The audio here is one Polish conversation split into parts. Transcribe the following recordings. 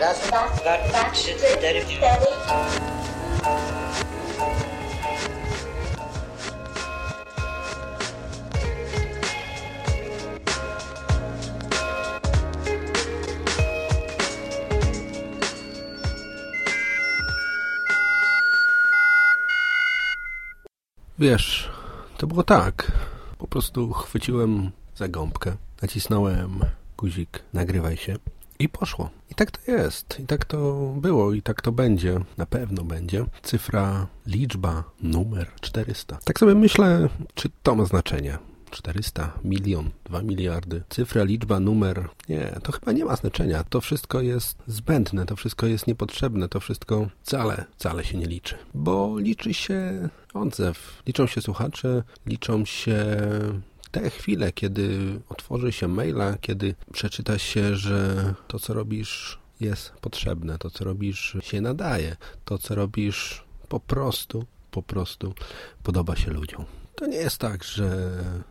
Raz, dwa, Dwa, trzy, cztery. cztery. Wiesz, to było tak. Po prostu chwyciłem za gąbkę, nacisnąłem guzik, nagrywaj się i poszło. I tak to jest, i tak to było, i tak to będzie, na pewno będzie. Cyfra, liczba, numer 400. Tak sobie myślę, czy to ma znaczenie. 400, milion, 2 miliardy. Cyfra, liczba, numer. Nie, to chyba nie ma znaczenia. To wszystko jest zbędne, to wszystko jest niepotrzebne, to wszystko wcale, wcale się nie liczy. Bo liczy się odzew, liczą się słuchacze, liczą się te chwile, kiedy otworzy się maila, kiedy przeczyta się, że to, co robisz, jest potrzebne, to, co robisz, się nadaje, to, co robisz, po prostu, po prostu podoba się ludziom. To nie jest tak, że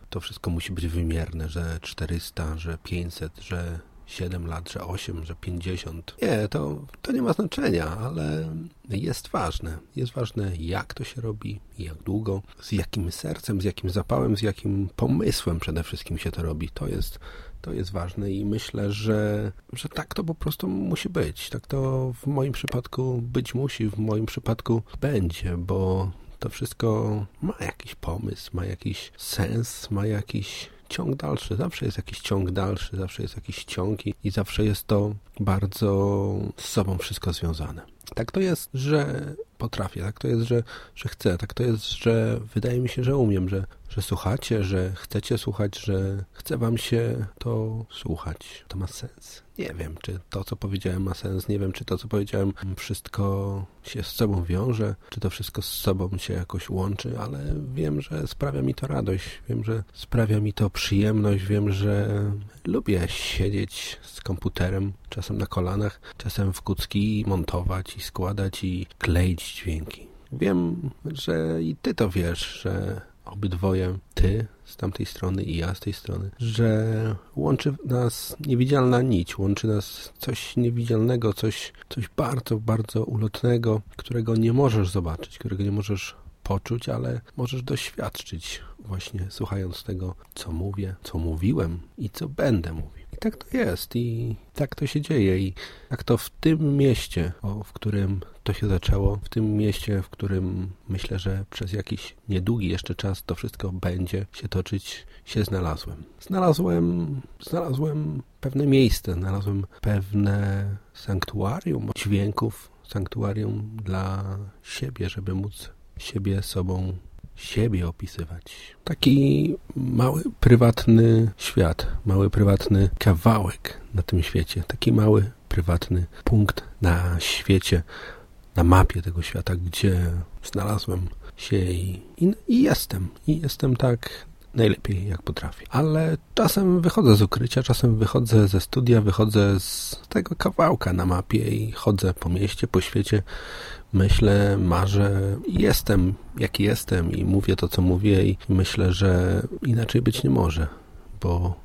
to wszystko musi być wymierne, że 400, że 500, że 7 lat, że 8, że 50. Nie, to, to nie ma znaczenia, ale jest ważne. Jest ważne, jak to się robi, jak długo, z jakim sercem, z jakim zapałem, z jakim pomysłem przede wszystkim się to robi. To jest, to jest ważne i myślę, że, że tak to po prostu musi być. Tak to w moim przypadku być musi, w moim przypadku będzie, bo to wszystko ma jakiś pomysł, ma jakiś sens, ma jakiś ciąg dalszy. Zawsze jest jakiś ciąg dalszy, zawsze jest jakiś ciąg i, i zawsze jest to bardzo z sobą wszystko związane. Tak to jest, że potrafię, tak to jest, że, że chcę, tak to jest, że wydaje mi się, że umiem, że, że słuchacie, że chcecie słuchać, że chce wam się to słuchać. To ma sens. Nie wiem, czy to, co powiedziałem, ma sens. Nie wiem, czy to, co powiedziałem, wszystko się z sobą wiąże, czy to wszystko z sobą się jakoś łączy, ale wiem, że sprawia mi to radość. Wiem, że sprawia mi to przyjemność. Wiem, że lubię siedzieć z komputerem, czasem na kolanach, czasem w kucki montować i składać i kleić dźwięki. Wiem, że i ty to wiesz, że obydwoje, ty z tamtej strony i ja z tej strony, że łączy nas niewidzialna nić, łączy nas coś niewidzialnego, coś, coś bardzo, bardzo ulotnego, którego nie możesz zobaczyć, którego nie możesz poczuć, ale możesz doświadczyć właśnie słuchając tego, co mówię, co mówiłem i co będę mówił. I tak to jest i tak to się dzieje i tak to w tym mieście, w którym to się zaczęło, w tym mieście, w którym myślę, że przez jakiś niedługi jeszcze czas to wszystko będzie się toczyć, się znalazłem. Znalazłem, znalazłem pewne miejsce, znalazłem pewne sanktuarium dźwięków, sanktuarium dla siebie, żeby móc siebie sobą siebie opisywać. Taki mały, prywatny świat, mały, prywatny kawałek na tym świecie, taki mały, prywatny punkt na świecie, na mapie tego świata, gdzie znalazłem się i, i, i jestem. I jestem tak najlepiej jak potrafię. Ale czasem wychodzę z ukrycia, czasem wychodzę ze studia, wychodzę z tego kawałka na mapie i chodzę po mieście, po świecie myślę, marzę, jestem jaki jestem i mówię to, co mówię i myślę, że inaczej być nie może, bo,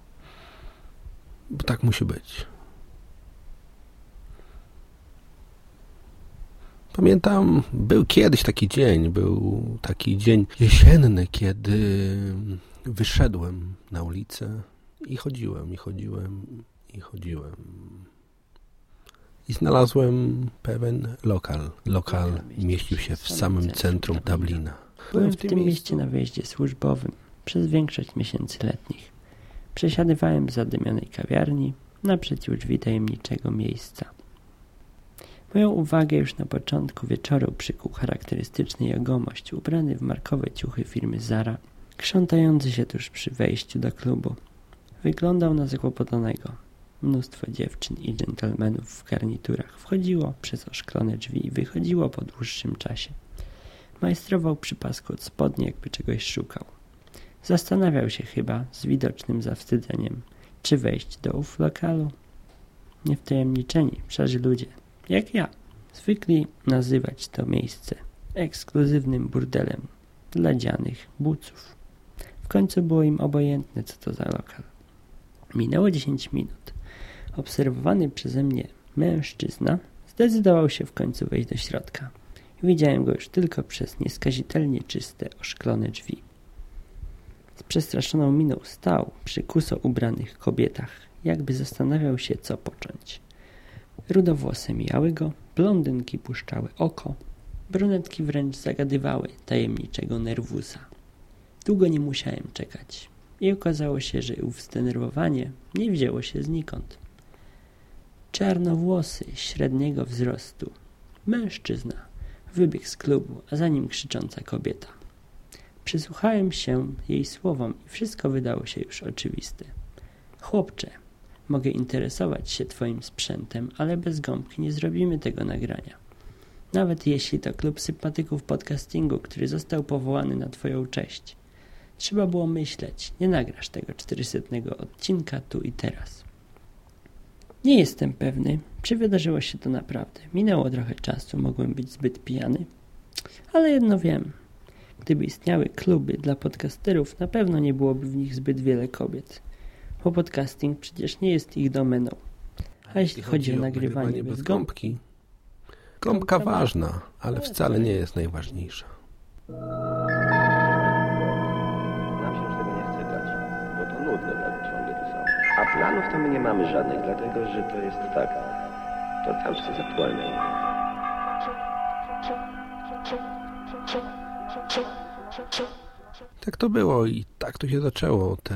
bo tak musi być. Pamiętam, był kiedyś taki dzień, był taki dzień jesienny, kiedy wyszedłem na ulicę i chodziłem, i chodziłem, i chodziłem i znalazłem pewien lokal. Lokal mieścił się w samym centrum Dublina. Byłem w tym mieście na wyjeździe służbowym przez większość miesięcy letnich. Przesiadywałem w zadymionej kawiarni naprzeciw drzwi tajemniczego miejsca. Moją uwagę już na początku wieczoru przykuł charakterystyczny jegomość ubrany w markowe ciuchy firmy Zara, krzątający się tuż przy wejściu do klubu. Wyglądał na zakłopotanego. Mnóstwo dziewczyn i dżentelmenów w garniturach wchodziło przez oszklone drzwi i wychodziło po dłuższym czasie. Majstrował przy pasku od spodni, jakby czegoś szukał. Zastanawiał się chyba, z widocznym zawstydzeniem, czy wejść do ów lokalu. Niewtajemniczeni, szarzy ludzie, jak ja, zwykli nazywać to miejsce ekskluzywnym burdelem dla dzianych buców. W końcu było im obojętne, co to za lokal. Minęło dziesięć minut. Obserwowany przeze mnie mężczyzna zdecydował się w końcu wejść do środka. Widziałem go już tylko przez nieskazitelnie czyste, oszklone drzwi. Z przestraszoną miną stał przy kuso ubranych kobietach, jakby zastanawiał się, co począć. Rudowłose mijały go, blondynki puszczały oko, brunetki wręcz zagadywały tajemniczego nerwusa. Długo nie musiałem czekać i okazało się, że ów zdenerwowanie nie wzięło się znikąd. Czarnowłosy, średniego wzrostu, mężczyzna, wybiegł z klubu, a za nim krzycząca kobieta. Przysłuchałem się jej słowom i wszystko wydało się już oczywiste. Chłopcze, mogę interesować się twoim sprzętem, ale bez gąbki nie zrobimy tego nagrania. Nawet jeśli to klub sympatyków podcastingu, który został powołany na twoją cześć. Trzeba było myśleć, nie nagrasz tego 400 odcinka tu i teraz. Nie jestem pewny, czy wydarzyło się to naprawdę. Minęło trochę czasu, mogłem być zbyt pijany. Ale jedno wiem. Gdyby istniały kluby dla podcasterów, na pewno nie byłoby w nich zbyt wiele kobiet. Bo podcasting przecież nie jest ich domeną. A jeśli chodzi o nagrywanie bez gąbki... Gąbka ważna, ale wcale nie jest najważniejsza. Planów to my nie mamy żadnych, dlatego że to jest tak. To cały czas jest aktualne. Tak to było i tak to się zaczęło te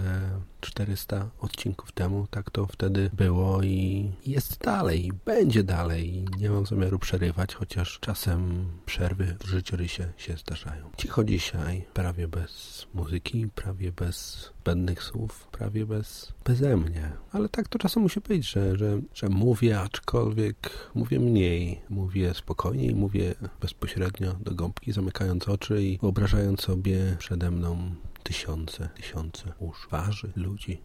400 odcinków temu. Tak to wtedy było i jest dalej, będzie dalej. Nie mam zamiaru przerywać, chociaż czasem przerwy w życiorysie się zdarzają. Cicho dzisiaj, prawie bez muzyki, prawie bez zbędnych słów, prawie bez beze mnie. Ale tak to czasem musi być, że, że, że mówię, aczkolwiek mówię mniej. Mówię spokojniej, mówię bezpośrednio do gąbki, zamykając oczy i wyobrażając sobie przede mną tysiące, tysiące usz, twarzy, ludzi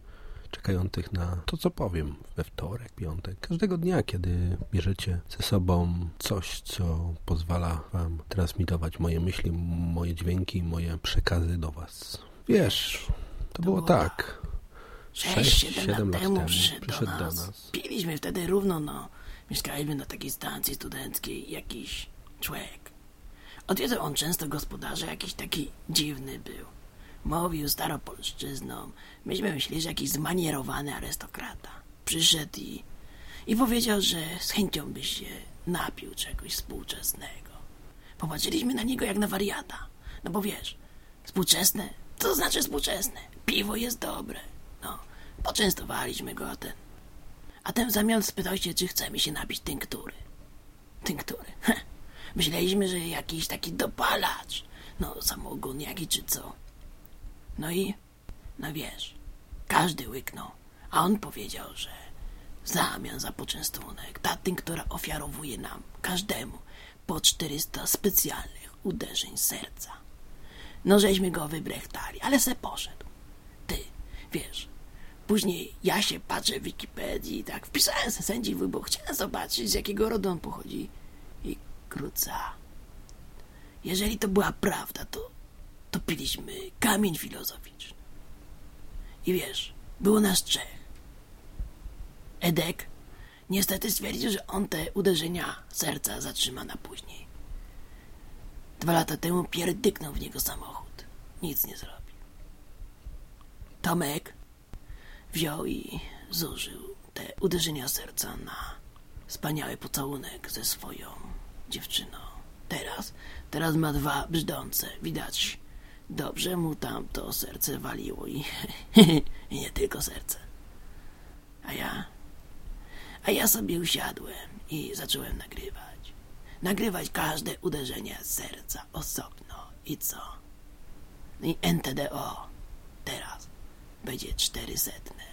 czekających na to, co powiem we wtorek, piątek. Każdego dnia, kiedy bierzecie ze sobą coś, co pozwala wam transmitować moje myśli, moje dźwięki, moje przekazy do was. Wiesz, to, to było tak. 6-7 lat, lat temu przyszedł, do, nas. do nas. Piliśmy wtedy równo, no. Mieszkaliśmy na takiej stacji studenckiej. Jakiś człowiek. Odwiedzał on często gospodarza, jakiś taki dziwny był. Mówił staropolszczyzną. Myśmy myśleli, że jakiś zmanierowany arystokrata. Przyszedł i, i powiedział, że z chęcią by się napił czegoś współczesnego. Popatrzyliśmy na niego jak na wariata. No bo wiesz, współczesne, to znaczy współczesne. Piwo jest dobre. No, poczęstowaliśmy go, a ten... A ten w zamian spytał się, czy chcemy się napić tynktury. Tynktury. Myśleliśmy, że jakiś taki dopalacz. No, samogon jaki czy co. No i, no wiesz, każdy łyknął, a on powiedział, że w zamian za poczęstunek ta która ofiarowuje nam, każdemu, po 400 specjalnych uderzeń serca. No żeśmy go wybrechtali, ale se poszedł. Ty, wiesz, później ja się patrzę w Wikipedii i tak wpisałem se sędziwy, bo chciałem zobaczyć, z jakiego rodu on pochodzi. I króca. Jeżeli to była prawda, to to piliśmy kamień filozoficzny. I wiesz, było nas trzech. Edek niestety stwierdził, że on te uderzenia serca zatrzyma na później. Dwa lata temu pierdyknął w niego samochód. Nic nie zrobił. Tomek wziął i zużył te uderzenia serca na wspaniały pocałunek ze swoją dziewczyną. Teraz, teraz ma dwa brzdące. Widać Dobrze mu tam to serce waliło i, i nie tylko serce. A ja... A ja sobie usiadłem i zacząłem nagrywać. Nagrywać każde uderzenie serca osobno. I co? I NTDO teraz będzie czterysetne.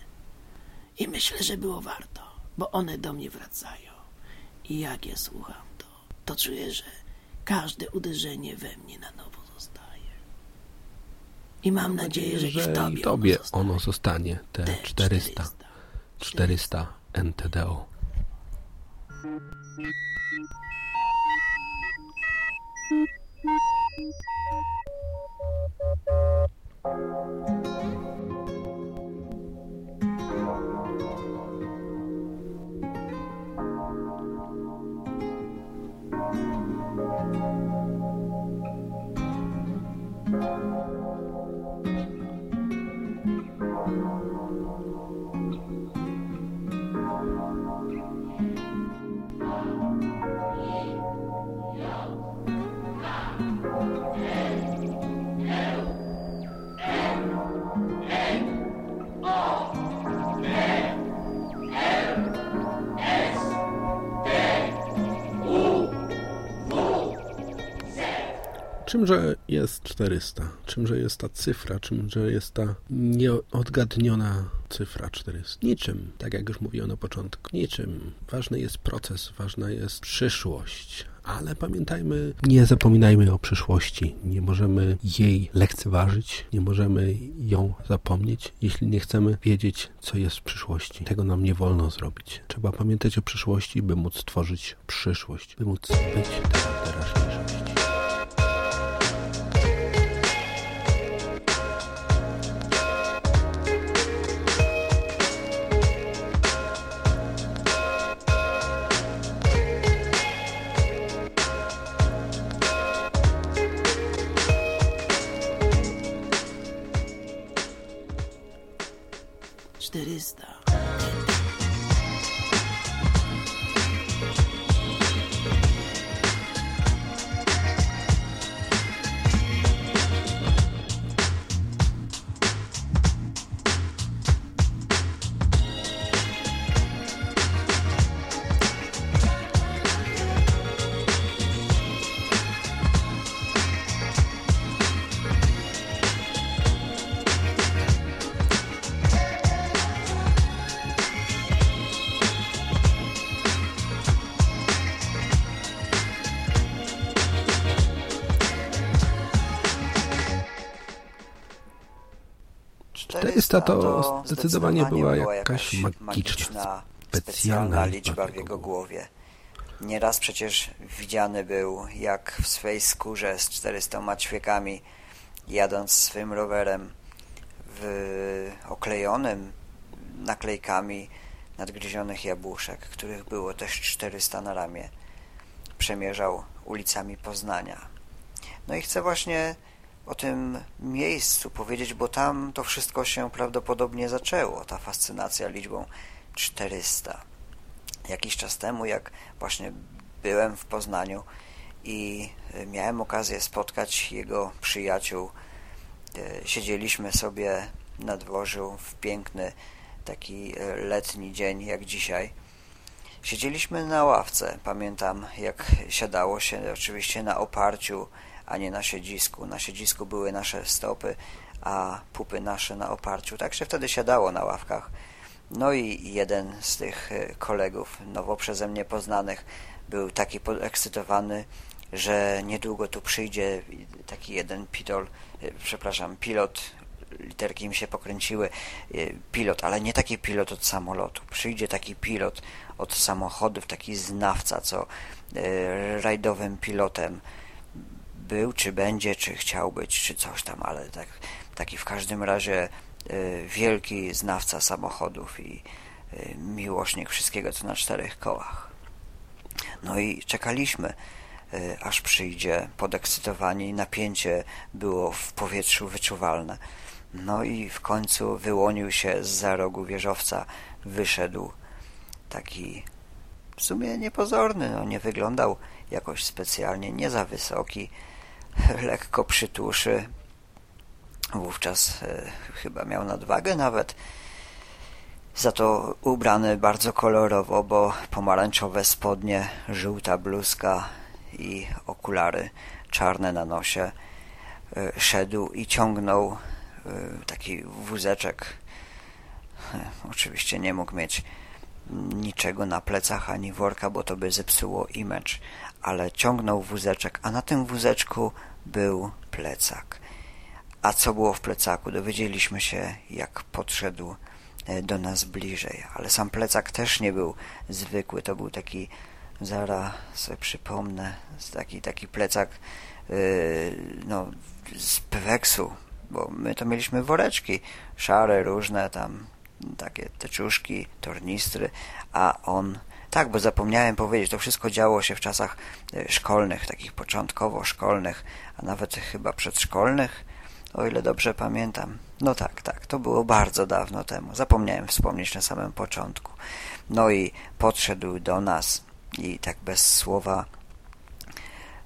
I myślę, że było warto, bo one do mnie wracają. I jak je słucham, to, to czuję, że każde uderzenie we mnie na nowo i mam nadzieję, że, i tobie, tobie ono, zostanie. te, te 400, 400, 400 NTDO. Czymże jest 400? Czymże jest ta cyfra? Czymże jest ta nieodgadniona cyfra 400? Niczym, tak jak już mówiłem na początku. Niczym. Ważny jest proces, ważna jest przyszłość. Ale pamiętajmy, nie zapominajmy o przyszłości. Nie możemy jej lekceważyć, nie możemy ją zapomnieć, jeśli nie chcemy wiedzieć, co jest w przyszłości. Tego nam nie wolno zrobić. Trzeba pamiętać o przyszłości, by móc tworzyć przyszłość, by móc być teraz to zdecydowanie była jakaś magiczna, specjalna liczba w jego głowie. Nieraz przecież widziany był, jak w swej skórze z 400 ćwiekami, jadąc swym rowerem, w oklejonym naklejkami nadgryzionych jabłuszek, których było też 400 na ramię, przemierzał ulicami Poznania. No i chcę właśnie o tym miejscu powiedzieć, bo tam to wszystko się prawdopodobnie zaczęło, ta fascynacja liczbą 400. Jakiś czas temu, jak właśnie byłem w Poznaniu i e, miałem okazję spotkać jego przyjaciół, e, siedzieliśmy sobie na dworzu w piękny taki e, letni dzień jak dzisiaj. Siedzieliśmy na ławce, pamiętam jak siadało się oczywiście na oparciu a nie na siedzisku. Na siedzisku były nasze stopy, a pupy nasze na oparciu. Tak się wtedy siadało na ławkach. No i jeden z tych e, kolegów, nowo przeze mnie poznanych, był taki podekscytowany, że niedługo tu przyjdzie taki jeden pitol, e, przepraszam, pilot, literki mi się pokręciły, e, pilot, ale nie taki pilot od samolotu. Przyjdzie taki pilot od samochodów, taki znawca, co rajdowym pilotem był, czy będzie, czy chciał być, czy coś tam, ale tak, taki w każdym razie y, wielki znawca samochodów i y, miłośnik wszystkiego, co na czterech kołach. No i czekaliśmy, y, aż przyjdzie podekscytowanie i napięcie było w powietrzu wyczuwalne. No i w końcu wyłonił się z za rogu wieżowca, wyszedł taki w sumie niepozorny, no nie wyglądał jakoś specjalnie, nie za wysoki, lekko przytuszy. Wówczas e, chyba miał nadwagę nawet. Za to ubrany bardzo kolorowo, bo pomarańczowe spodnie, żółta bluzka i okulary czarne na nosie. E, szedł i ciągnął e, taki wózeczek. Oczywiście nie mógł mieć niczego na plecach ani worka, bo to by zepsuło image, ale ciągnął wózeczek, a na tym wózeczku był plecak. A co było w plecaku? Dowiedzieliśmy się, jak podszedł e, do nas bliżej. Ale sam plecak też nie był zwykły. To był taki, zaraz sobie przypomnę, taki, taki plecak yy, no, z peweksu, bo my to mieliśmy woreczki szare, różne tam, takie teczuszki, tornistry, a on tak, bo zapomniałem powiedzieć, to wszystko działo się w czasach e, szkolnych, takich początkowo szkolnych, a nawet chyba przedszkolnych, o ile dobrze pamiętam. No tak, tak, to było bardzo dawno temu. Zapomniałem wspomnieć na samym początku. No i podszedł do nas i tak bez słowa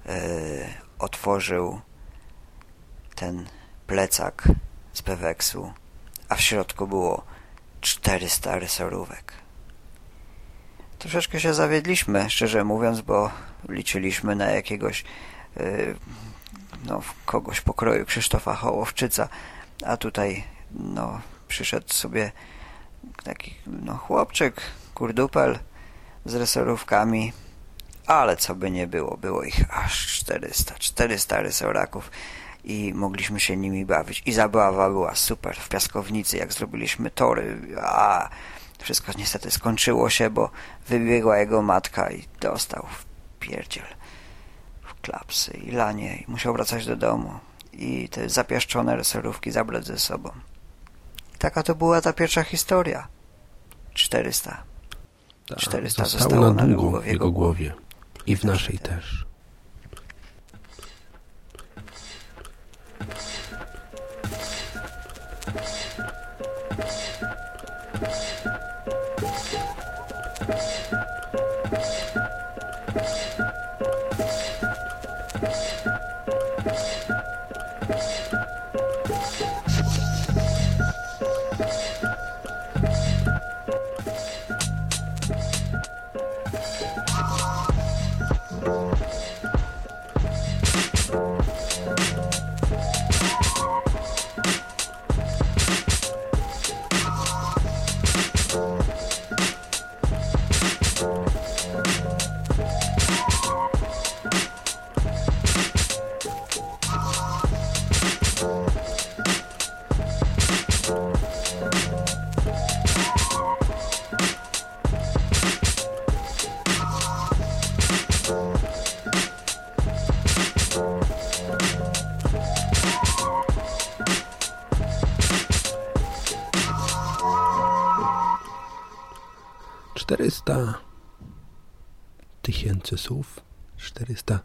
yy, otworzył ten plecak z peweksu, a w środku było 400 rysorówek. Troszeczkę się zawiedliśmy, szczerze mówiąc, bo liczyliśmy na jakiegoś yy, no, kogoś pokroju Krzysztofa Hołowczyca, a tutaj no, przyszedł sobie taki no, chłopczyk, kurdupel z resorówkami, ale co by nie było, było ich aż 400, 400 resoraków i mogliśmy się nimi bawić. I zabawa była super w piaskownicy, jak zrobiliśmy tory, a wszystko niestety skończyło się, bo wybiegła jego matka i dostał w pierdziel, w klapsy i lanie i musiał wracać do domu i te zapiaszczone resorówki zabrać ze sobą. Taka to była ta pierwsza historia. 400. Ta, 400 zostało zostało na długo w jego głowie. I w naszej też. Czterysta tysięcy słów, 400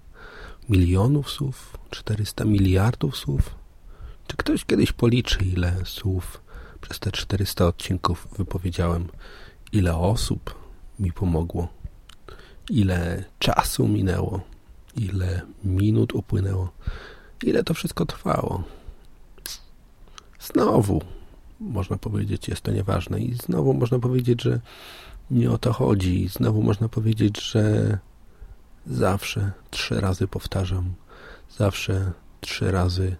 milionów słów, 400 miliardów słów. Czy ktoś kiedyś policzy, ile słów przez te 400 odcinków wypowiedziałem? Ile osób mi pomogło? Ile czasu minęło? Ile minut upłynęło? Ile to wszystko trwało? Znowu, można powiedzieć, jest to nieważne i znowu można powiedzieć, że nie o to chodzi. Znowu można powiedzieć, że zawsze trzy razy powtarzam, zawsze trzy razy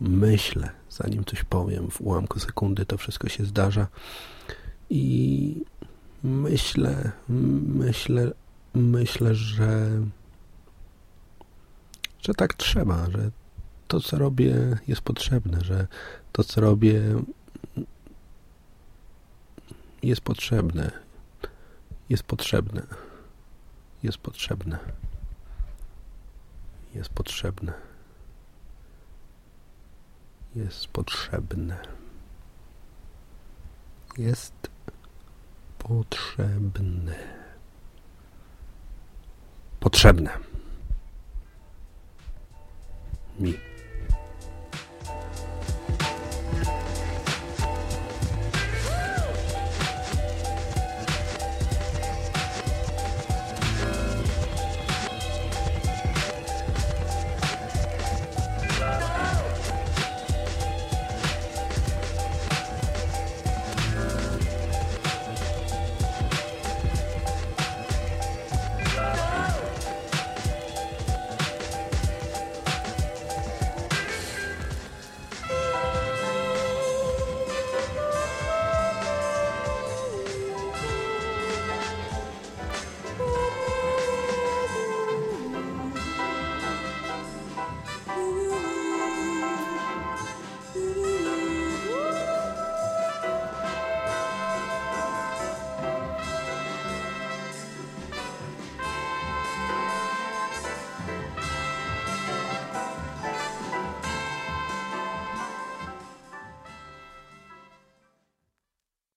myślę, zanim coś powiem. W ułamku sekundy to wszystko się zdarza i myślę, myślę, myślę, że że tak trzeba, że to, co robię, jest potrzebne, że to, co robię, jest potrzebne. Jest potrzebne. Jest potrzebne. Jest potrzebne. Jest potrzebne. Jest potrzebne. Potrzebne. Mi.